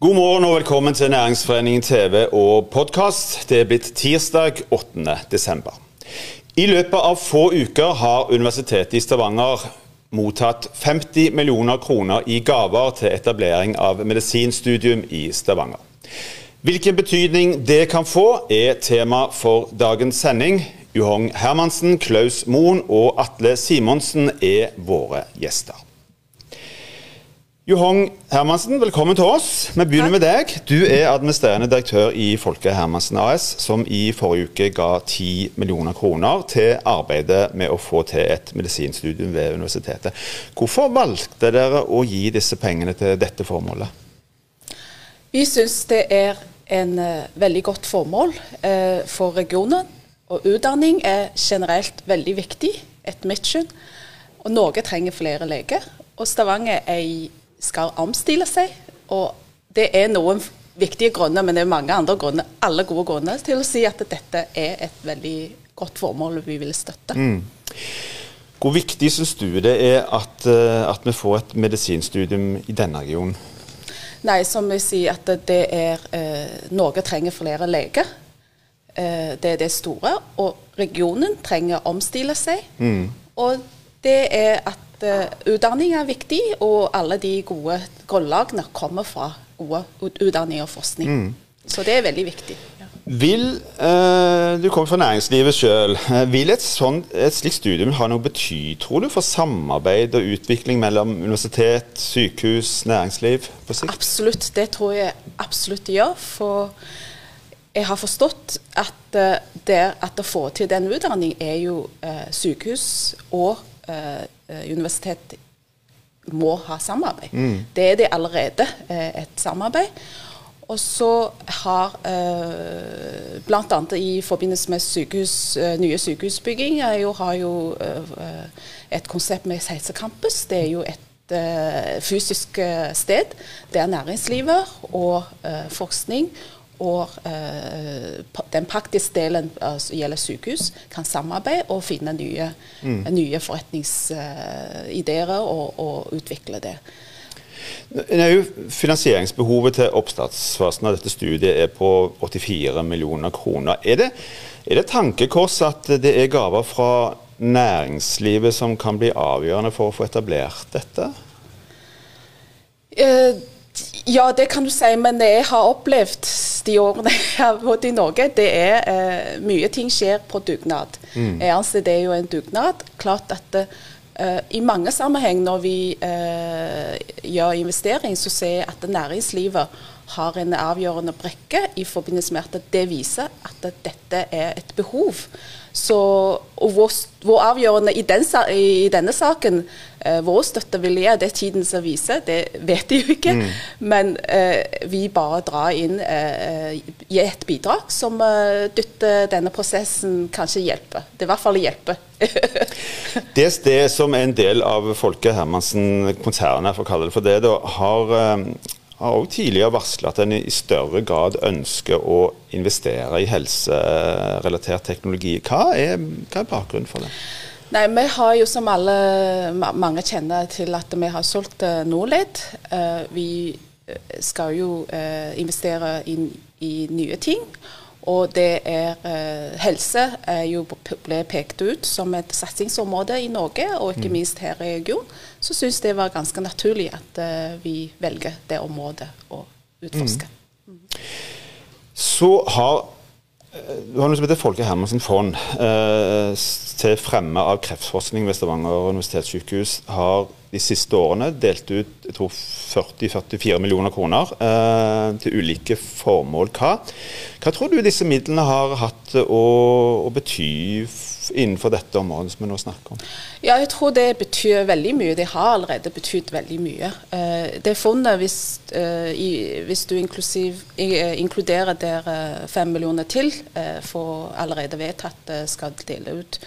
God morgen og velkommen til Næringsforeningen TV og podkast. Det er blitt tirsdag 8. desember. I løpet av få uker har Universitetet i Stavanger mottatt 50 millioner kroner i gaver til etablering av medisinstudium i Stavanger. Hvilken betydning det kan få, er tema for dagens sending. Johong Hermansen, Klaus Moen og Atle Simonsen er våre gjester. Johong Hermansen, velkommen til oss. Vi begynner med deg. Du er administrerende direktør i Folke Hermansen AS, som i forrige uke ga 10 millioner kroner til arbeidet med å få til et medisinstudium ved universitetet. Hvorfor valgte dere å gi disse pengene til dette formålet? Vi syns det er en uh, veldig godt formål uh, for regionen. Og utdanning er generelt veldig viktig, etter mitt skjønn. Og Norge trenger flere leger. Og Stavanger er i skal omstille seg. Og det er noen viktige grunner, men det er mange andre grunner, alle gode grunner til å si at dette er et veldig godt formål vi vil støtte. Mm. Hvor viktig syns du det er at, eh, at, vi får et medisinstudium i denne regionen? Nei, som vi sier at det er eh, Norge trenger flere leger. Eh, det er det store. Og regionen trenger å omstille seg. Mm. Og det er at utdanning er viktig, og alle de gode grunnlagene kommer fra gode utdanning og forskning. Mm. Så det er veldig viktig. Ja. Vil, eh, Du kommer fra næringslivet sjøl. Eh, vil et, sånt, et slikt studium ha noe bety, tror du, for samarbeid og utvikling mellom universitet, sykehus, næringsliv på sikt? Absolutt, det tror jeg absolutt det gjør. For jeg har forstått at, det, at å få til den utdanning er jo sykehus og Eh, universitet må ha samarbeid. Mm. Det er det allerede, eh, et samarbeid. Og så har eh, bl.a. i forbindelse med sykehus, eh, nye sykehusbygging jo, har jo eh, et konsept med Heisecampus. Det er jo et eh, fysisk sted der næringslivet og forskning og eh, den praktiske delen altså, gjelder sykehus, kan samarbeide og finne nye, mm. nye forretningsideer og, og, utvikle det. Finansieringsbehovet til oppstartsfasen av dette studiet er på 84 millioner kroner. Er det, er det tankekors at det er gaver fra næringslivet som kan bli avgjørende for å få etablert dette? Eh, ja, det kan du si, men det jeg har opplevd de årene jeg har bodd i Norge, det er eh, mye ting skjer på dugnad. Mm. Anser det er jo en dugnad. Klart at eh, i mange sammenheng når vi eh, gjør investering, så ser jeg at næringslivet har en avgjørende brekke i forbindelse med at det viser at dette er et behov. Så, og hvor, hvor avgjørende i, den, i, denne saken eh, vår støtte vil gi, det er tiden som viser, det vet de jo ikke. Mm. Men eh, vi bare drar inn, eh, gir et bidrag som eh, dytter denne prosessen kanskje hjelper. Det er i hvert fall hjelper. DSD, som er en del av Folke Hermansen-konsernet, for å kalle det for det, da, har eh, har også tidligere varslet at en i større grad ønsker å investere i helserelatert teknologi. Hva er, hva er bakgrunnen for det? Nei, Vi har jo som alle mange kjenner til at vi har solgt uh, Norled. Uh, vi eh, skal jo investere i, i nye ting. Og det er eh, Helse er jo ble pekt ut som et satsingsområde i Norge, og ikke mm. minst her i regionen. Så syns det var ganske naturlig at eh, vi velger det området å utforske. Mm. Så har eh, du har noe som heter Folke Hermansen fond eh, til fremme av kreftforskning ved Stavanger universitetssykehus. Har de siste årene delt ut jeg tror 40-44 millioner kroner eh, til ulike formål. Hva, hva, tror du disse midlene har hatt å, å, bety innenfor dette området som vi nå snakker om? Ja, jeg tror det betyr veldig mye. Det har allerede betydd veldig mye. Eh, det fondet, hvis, eh, hvis du inkluderer der eh, fem millioner til, får allerede vedtatt eh, skal dele ut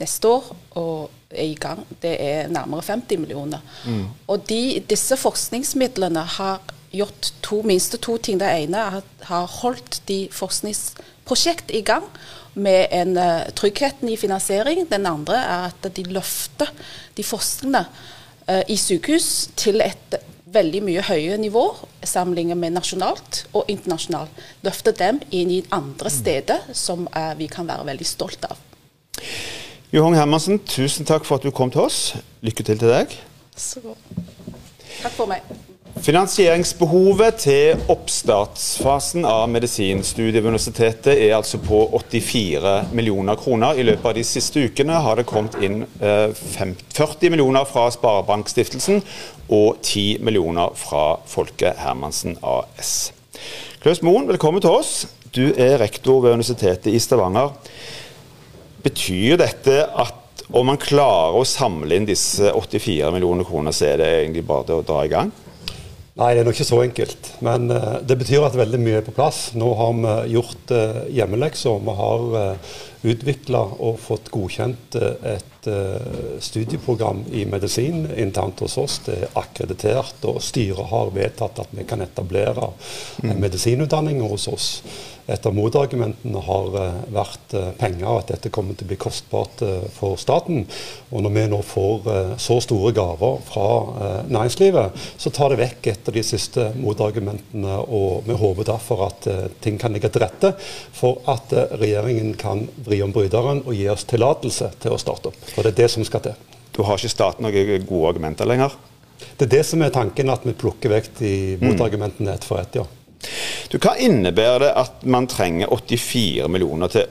neste år. og er i gang, det er nærmere 50 millioner. Mm. Og de, disse forskningsmidlene har gjort to, minst to ting. Det ene er at har holdt de forskningsprosjekt i gang med en uh, tryggheten i finansiering. Den andre er at de løfter de forskerne uh, i sykehus til et veldig mye høyere nivå, sammenlignet med nasjonalt og internasjonalt. Løfte dem inn i andre steder som uh, vi kan være veldig stolt av. Johan Hermansen, tusen takk for at du kom til oss. Lykke til til deg. Så, takk for meg. Finansieringsbehovet til oppstartsfasen av medisinstudiet ved universitetet er altså på 84 millioner kroner. I løpet av de siste ukene har det kommet inn 40 eh, millioner fra Sparebankstiftelsen og 10 millioner fra Folke Hermansen AS. Klaus Moen, velkommen til oss. Du er rektor ved Universitetet i Stavanger. Betyr dette at om man klarer å samle inn disse 84 millioner kroner, så er det egentlig bare å dra i gang? Nei, det er nok ikke så enkelt. Men uh, det betyr at veldig mye er på plass. Nå har vi gjort uh, hjemmeleksa. Vi har uh, eh, utvikla og fått godkjent uh, et studieprogram i medisin internt hos oss. Det er akkreditert, og styret har vedtatt at vi kan etablere mm. medisinutdanning hos oss. Et av motargumentene har eh, vært eh, penger, og at dette kommer til å bli kostbart eh, for staten. Og når vi nå får så store gaver fra næringslivet, så tar det vekk et av de siste motargumentene. Og vi håper derfor at ting kan ligge til rette for at regjeringen kan vri om bryteren og gi oss tillatelse til å starte opp. For det er det som skal til. Du har ikke staten noen gode argumenter lenger? Det er det som er tanken, at vi plukker vekk de motargumentene ett for ett, ja. Du, hva innebærer det at man trenger 84 millioner til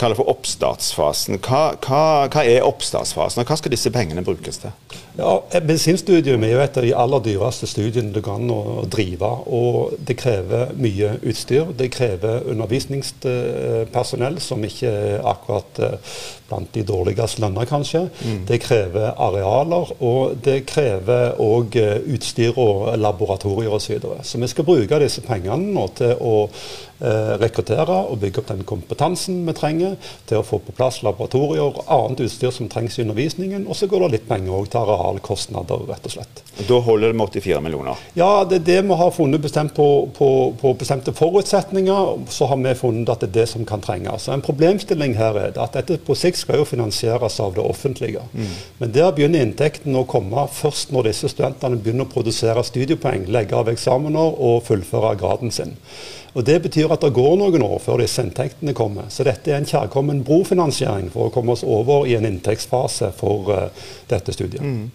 kaller for oppstartsfasen. Hva, hva, hva, er oppstartsfasen, og hva skal disse pengene brukes til? Ja, Medisinstudium er jo et av de aller dyreste studiene det kan drive. og Det krever mye utstyr. Det krever undervisningspersonell, som ikke er akkurat eh, blant de dårligste lønna, kanskje. Mm. Det krever arealer, og det krever òg eh, utstyr og laboratorier osv. Så, videre. så vi skal bruke disse pengene nå til å eh, rekruttere og bygge opp den kompetansen vi trenger, til å få på plass laboratorier og annet utstyr som trengs i undervisningen. Og så går det litt penger òg til areal arealkostnader, rett og slett. Da holder det med 84 millioner? Ja, det er det vi har funnet bestemt på, på, på, bestemte forutsetninger. Så har vi funnet at det er det som kan trenges. En problemstilling her er at dette på sikt skal jo finansieres av det offentlige. Mm. Men der begynner inntekten å komme først når disse studentene begynner å produsere studiepoeng, legge av eksamener og fullføre graden sin. Og Det betyr at det går noen år før disse inntektene kommer. Så dette er en kjærkommen brofinansiering for å komme oss over i en inntektsfase for uh, dette studiet. Mm.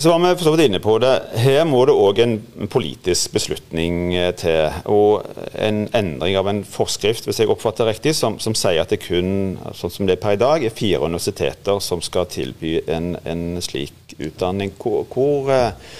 Så var vi for så vidt inne på det. Her må det òg en politisk beslutning eh, til. Og en endring av en forskrift, hvis jeg oppfatter det riktig, som, som, sier at det kun, sånn som det er per i dag, er fire universiteter som skal tilby en, en slik utdanning. Hvor, hvor eh,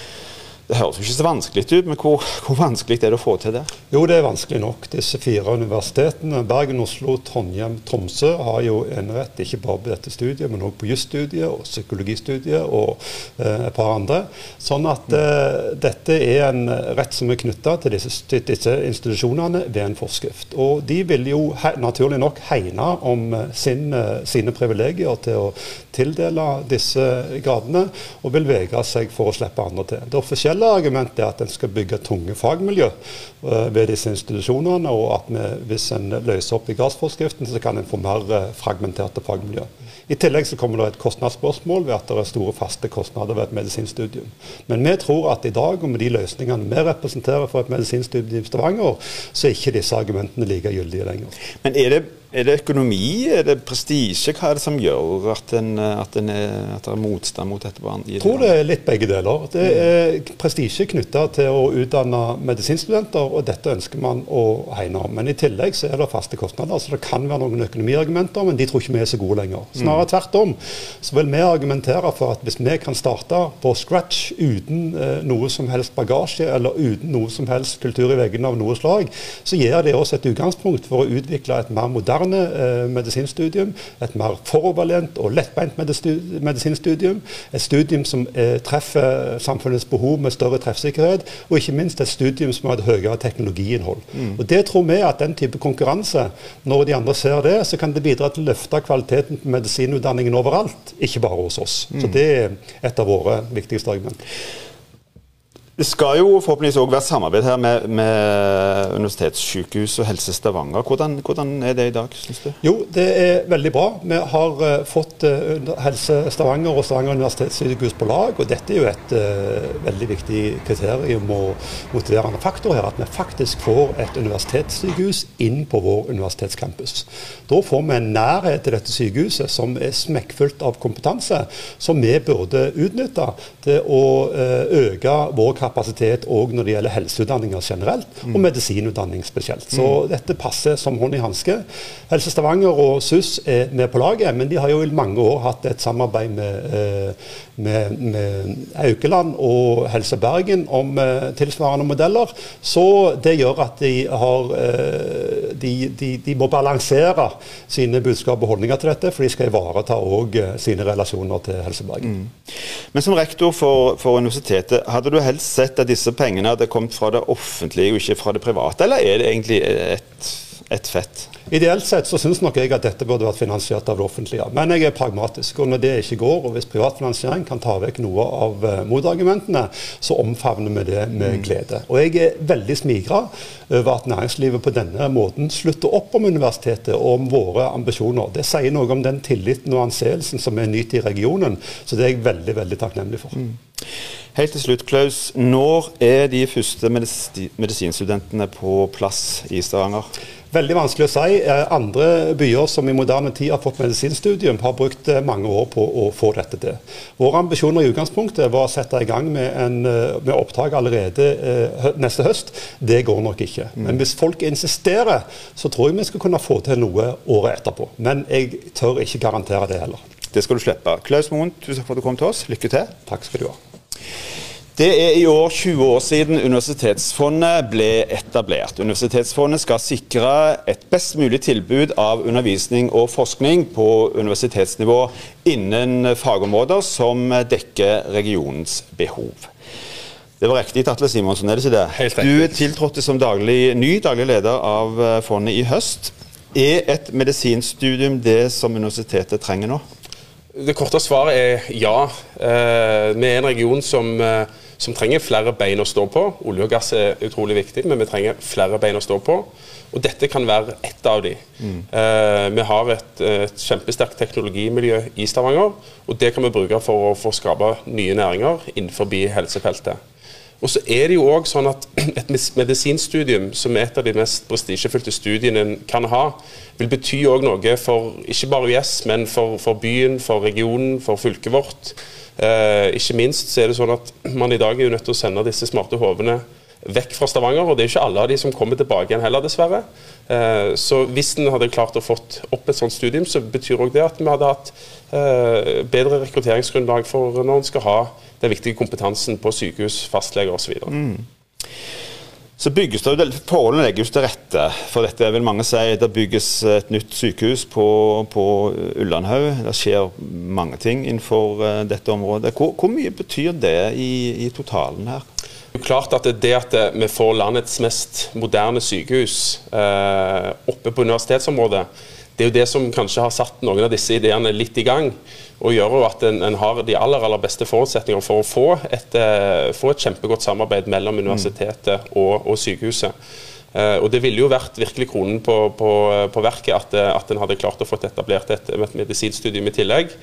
det høres jo ikke så vanskelig ut, men hvor, hvor, vanskelig er det å få til det? Jo, det er vanskelig nok. Disse fire universitetene, Bergen, Oslo, Trondheim, Tromsø, har jo enerett ikke bare på dette studiet, men også på jusstudiet og psykologistudiet og eh, et par andre. Sånn at eh, dette er en rett som er knytta til disse, disse, institusjonene ved en forskrift. Og de vil jo he, naturlig nok hegne om eh, sin, eh, sine privilegier til å tildele disse gradene, og vil vegre seg for å slippe andre til. Det er Hele argumentet er at en skal bygge tunge fagmiljø uh, ved disse institusjonene, og at vi, hvis en løser opp i gassforskriften, så kan en få mer uh, fragmenterte fagmiljø. I tillegg så kommer det et kostnadsspørsmål ved at det er store faste kostnader ved et medisinstudium. Men vi tror at i dag, og med de løsningene vi representerer for et medisinstudium i Stavanger, så er ikke disse argumentene like gyldige lenger. Men er det er det økonomi, er det prestisje? Hva er det som gjør at, en, at, en er, at det er motstand mot dette? Jeg tror det er litt begge deler. Det er prestisje knytta til å utdanne medisinstudenter, og dette ønsker man å hegne om. Men i tillegg så er det faste kostnader. så Det kan være noen økonomiargumenter, men de tror ikke vi er så gode lenger. Snarere mm. tvert om så vil vi argumentere for at hvis vi kan starte på scratch uten eh, noe som helst bagasje, eller uten noe som helst kultur i veggene av noe slag, så gir det oss et utgangspunkt for å utvikle et mer moderne moderne eh, medisinstudium. Et mer foroverlent og lettbeint medisinstudium. Et studium som eh, treffer samfunnets behov med større treffsikkerhet. Og ikke minst et studium som har et høyere teknologiinnhold. Mm. Og Det tror vi at den type konkurranse, når de andre ser det, så kan det bidra til å løfte kvaliteten på medisinutdanningen overalt, ikke bare hos oss. Mm. Så det er et av våre viktigste argumenter. Det skal jo forhåpentligvis òg være samarbeid her med, med Universitetssykehus og Helse Stavanger. Hvordan, hvordan, er det i dag, syns du? Jo, det er veldig bra. Vi har uh, fått uh, Helse Stavanger og Stavanger universitetssykehus på lag. og Dette er jo et uh, veldig viktig kriterium og motiverende faktor her. At vi faktisk får et universitetssykehus inn på vår universitetscampus. Da får vi en nærhet til dette sykehuset som er smekkfullt av kompetanse, som vi burde utnytte til å øke vår kapasitet kapasitet òg når det gjelder helseutdanninger generelt, mm. og medisinutdanning spesielt. Så mm. dette passer som hånd i hanske. Helse Stavanger og SUS er med på laget, men de har jo i mange år hatt et samarbeid med, eh, med, med Aukeland og Helse Bergen om uh, tilsvarende modeller. Så det gjør at de har uh, de, de, de, må balansere sine budskap og holdninger til dette, for de skal ivareta òg sine relasjoner til Helse Bergen. Mm. Men som rektor for, for universitetet, hadde du helst sett at disse pengene hadde kommet fra det offentlige og ikke fra det private, eller er det egentlig et, et fett? Ideelt sett så syns nok jeg at dette burde vært finansiert av det offentlige. Men jeg er pragmatisk. Og når det ikke går, og hvis privatfinansiering kan ta vekk noe av uh, motargumentene, så omfavner vi det med mm. glede. Og jeg er veldig smigra over at næringslivet på denne måten slutter opp om universitetet og om våre ambisjoner. Det sier noe om den tilliten og anseelsen som vi nyter i regionen. Så det er jeg veldig, veldig takknemlig for. Mm. Helt til slutt, Klaus. Når er de første medisinstudentene på plass i Stavanger? Veldig vanskelig å si. Eh, andre byer som i moderne tid har fått medisinstudium, har brukt eh, mange år på å få dette til. Våre ambisjoner i utgangspunktet var å sette i gang med, en, eh, med opptak allerede neste høst. Det går nok ikke. Mm. Men hvis folk insisterer, så tror jeg vi skal kunne få til noe året etterpå. Men jeg tør ikke garantere det heller. Det skal du slippe. Klaus Moen, tusen takk for at du kom til oss. Lykke til. Takk skal du ha. Det er i år 20 år siden Universitetsfondet ble etablert. Universitetsfondet skal sikre et best mulig tilbud av undervisning og forskning på universitetsnivå innen fagområder som dekker regionens behov. Det var riktig, Atle Simonsen, er det ikke det? Helt riktig. Du tiltrådte som daglig, ny daglig leder av fondet i høst. Er et medisinstudium det som universitetet trenger nå? Det korte svaret er ja. Eh, vi er en region som eh, som trenger flere bein å stå på. Olje og gass er utrolig viktig, men vi trenger flere bein å stå på. Og dette kan være ett av de. Mm. Uh, vi har et, et, kjempesterkt teknologimiljø i Stavanger, og det kan vi bruke for å få skape nye næringer innenfor helsefeltet. Og så er det jo også sånn at Et medisinstudium, som er et av de mest prestisjefylte studiene en kan ha, vil bety også noe for ikke bare UiS, men for, for byen, for regionen, for fylket vårt. Eh, ikke minst så er det sånn at man i dag er jo nødt til å sende disse smarte hodene vekk fra Stavanger, og det er ikke alle av de som kommer tilbake igjen heller, dessverre. Eh, så hvis en hadde klart å fått opp et sånt studium, så betyr òg det at vi hadde hatt eh, bedre rekrutteringsgrunnlag for når en skal ha den viktige kompetansen på sykehus, fastleger osv. Mm så bygges det, Forholdene legges til rette for dette. vil mange si. Det bygges et nytt sykehus på, på Ullandhaug. Det skjer mange ting innenfor uh, dette området. Hvor, hvor, mye betyr det i, i totalen her? Det er klart at det at vi får landets mest moderne sykehus eh, oppe på universitetsområdet, det er jo det som kanskje har satt noen av disse ideene litt i gang. Og gjør jo at en, en har de aller aller beste forutsetninger for å få et, eh, få et kjempegodt samarbeid mellom mm. universitetet og, og sykehuset. Uh, og Det ville jo vært virkelig kronen på, på, på verket at, eh, at en hadde klart å få etablert et, et medisinstudium i tillegg,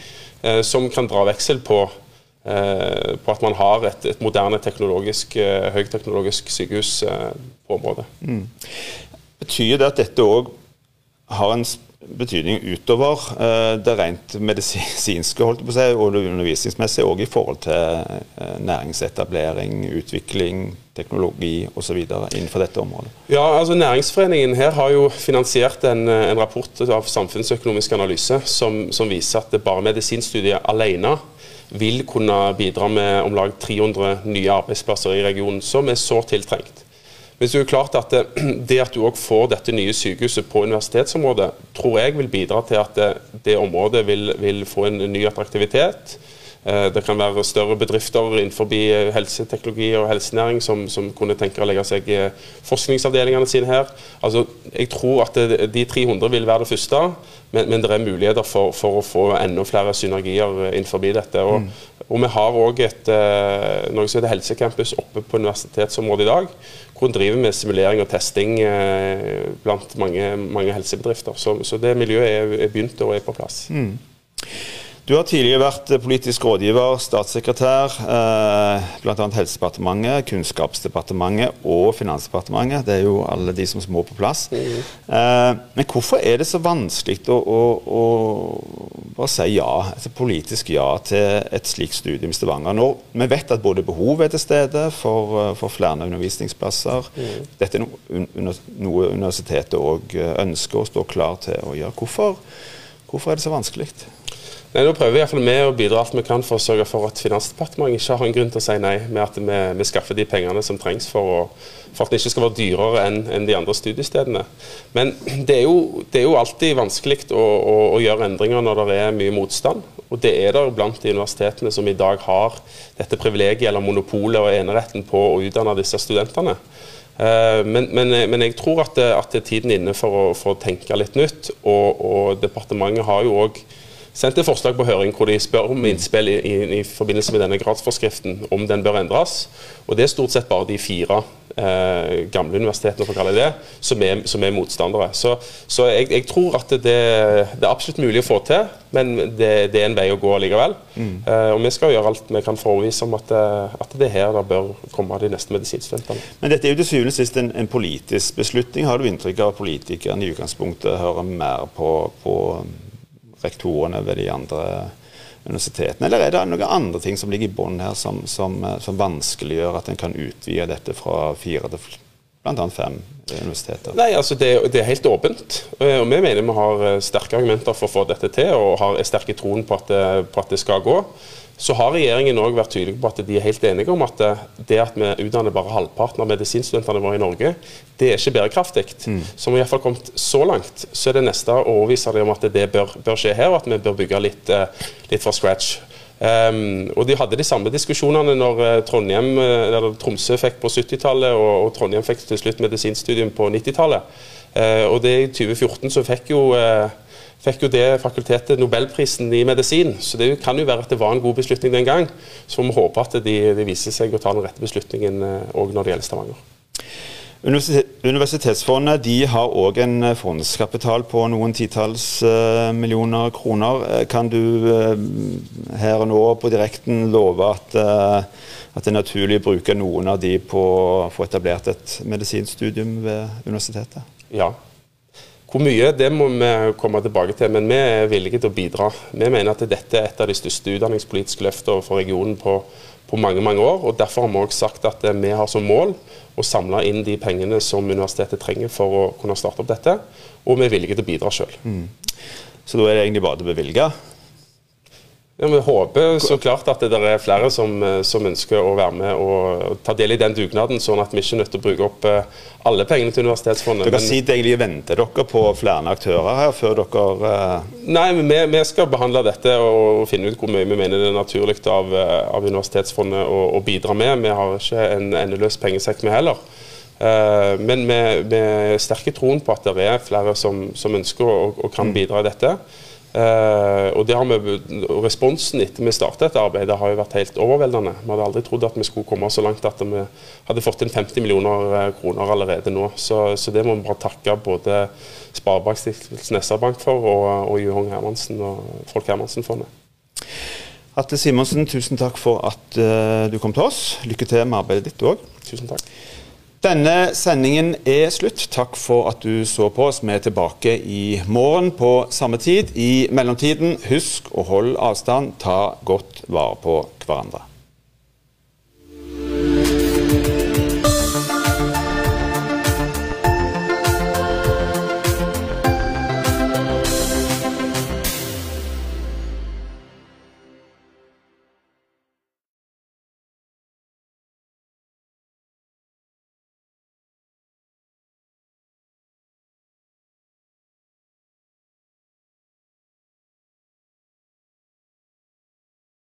uh, som kan dra veksel på, på at man har et, et moderne teknologisk, høyteknologisk sykehus på området. Mm. Betyr det at dette òg har en betydning utover det rent medisinske holdt på seg, og det undervisningsmessige, og i forhold til næringsetablering, utvikling, teknologi osv. innenfor dette området? Ja, altså Næringsforeningen her har jo finansiert en, eh, en rapport av samfunnsøkonomisk analyse som, som viser at bare medisinstudiet alene vil kunne bidra med om lag 300 nye arbeidsplasser i regionen, som er så tiltrengt. Men det er jo klart at det, det at du òg får dette nye sykehuset på universitetsområdet, tror jeg vil bidra til at det, det området vil, vil, få en ny attraktivitet. Eh, det kan være større bedrifter innenfor helseteknologi og helsenæring som, som kunne tenke å legge seg forskningsavdelingene sine her. Altså, jeg tror at de 300 vil være det første, men, men det er muligheter for, for, å få enda flere synergier innenfor dette. Og, mm. Og vi har òg eh, noe som heter Helsecampus oppe på universitetsområdet i dag. Hvor en driver med simulering og testing eh, blant mange, mange helsebedrifter. Så, så, det miljøet er, er begynt og er på plass. Mm. Du har tidligere vært politisk rådgiver, statssekretær, eh, bl.a. Helsedepartementet, Kunnskapsdepartementet og Finansdepartementet. Det er jo alle de som må på plass. Mm. Eh, men hvorfor er det så vanskelig å, å, å bare si ja, altså politisk ja til et slikt studium i Stavanger? Når vi vet at både behovet er til stede for, eh, for flere undervisningsplasser. Mm. Dette er noe, noe universitetet òg ønsker å stå klar til å gjøre. Hvorfor, hvorfor er det så vanskelig? Nei, Nå prøver vi iallfall vi å bidra alt vi kan for å sørge for at Finansdepartementet ikke har en grunn til å si nei, med at vi, vi skaffer de pengene som trengs for, å, for, at det ikke skal være dyrere enn en de andre studiestedene. Men det er jo, det er jo alltid vanskelig å, å, å, gjøre endringer når det er mye motstand. Og det er der blant de universitetene som i dag har dette privilegiet eller monopolet og eneretten på å utdanne disse studentene. Eh, men, men, men, jeg tror at, det, at tiden er inne for å, for å tenke litt nytt. Og, og departementet har jo òg sendt et forslag på høring hvor de spør om innspill i, i, i, forbindelse med denne gradsforskriften, om den bør endres. Og Det er stort sett bare de fire eh, gamle universitetene for å kalle det, som er, som er motstandere. Så, så jeg, jeg, tror at det, det, er absolutt mulig å få til, men det, det er en vei å gå likevel. Mm. Eh, og Vi skal gjøre alt vi kan for å overbevise om at, eh, at, det er her det bør komme de neste medisinstudentene. Men dette er jo til syvende og sist en, en, politisk beslutning. Har du inntrykk av at politikerne i utgangspunktet hører mer på, på rektorene ved de andre universitetene? Eller er det noen andre ting som ligger i bunnen her, som, som, eh, som vanskeliggjør at en kan utvide dette fra fire til bl.a. fem universiteter? Nei, altså det, det, er helt åpent. Eh, og Vi mener vi har eh, sterke argumenter for å få dette til, og har sterke troen på at det, på at det skal gå. Så har regjeringen òg vært tydelig på at de er helt enige om at det at vi utdanner bare halvparten av medisinstudentene våre i Norge, det er ikke bærekraftig. Mm. Så vi har kommet så langt, så er det neste å overbevise dem om at det bør, bør, skje her, og at vi bør bygge litt, eh, litt fra scratch. Um, og De hadde de samme diskusjonene når uh, Trondheim, uh, eller Tromsø fikk på 70-tallet, og, og, Trondheim fikk til slutt medisinstudium på 90-tallet. Uh, og det I 2014 så fikk jo fikk jo det fakultetet nobelprisen i medisin. Så det kan jo være at det var en god beslutning den gang. Så vi håpe at de, de viser seg å ta den rette beslutningen òg når det gjelder Stavanger. Universitetsfondet de har òg en eh, fondskapital på noen titalls uh, millioner kroner. Eh, kan du her og nå på direkten love at, at, det er naturlig å bruke noen av de på å få etablert et medisinstudium ved universitetet? Ja. Hvor mye, det må vi komme tilbake til, men vi er villige til å bidra. Vi mener at dette er et av de største utdanningspolitiske løftene for regionen på, på mange mange år. og Derfor har vi også sagt at vi har som mål å samle inn de pengene som universitetet trenger for å kunne starte opp dette. Og vi er villige til å bidra sjøl. Mm. Så da er det egentlig bare å bevilge? Ja, Vi håper så klart at det er flere som, eh, som, ønsker å være med og ta del i den dugnaden, sånn at vi ikke er nødt til å bruke opp eh, alle pengene til Universitetsfondet. Dere sitter egentlig venter dere på flere aktører her før dere uh... Nei, men vi, vi, skal behandle dette og finne ut hvor mye vi mener det er naturlig av, av Universitetsfondet å, å, bidra med. Vi har ikke en endeløs pengesekk, vi heller. Men vi, vi sterker troen på at det er flere som, som ønsker og, og kan mm. bidra i dette. Uh, og, vi, Responsen etter vi startet dette arbeidet har jo vært helt overveldende. Vi hadde aldri trodd at vi skulle komme så langt at vi hadde fått inn 50 millioner eh, kroner allerede nå. Så, så det må vi bare takke både Sparebankstiftelsen SR-Bank for og, og Johan Hermansen og Folk Hermansen-fondet. Atte Simonsen, tusen takk for at uh, du kom til oss. Lykke til med arbeidet ditt òg. Tusen takk. Denne sendingen er slutt. Takk for at du så på oss. Vi er tilbake i morgen på samme tid. I mellomtiden, husk å holde avstand. Ta godt vare på hverandre.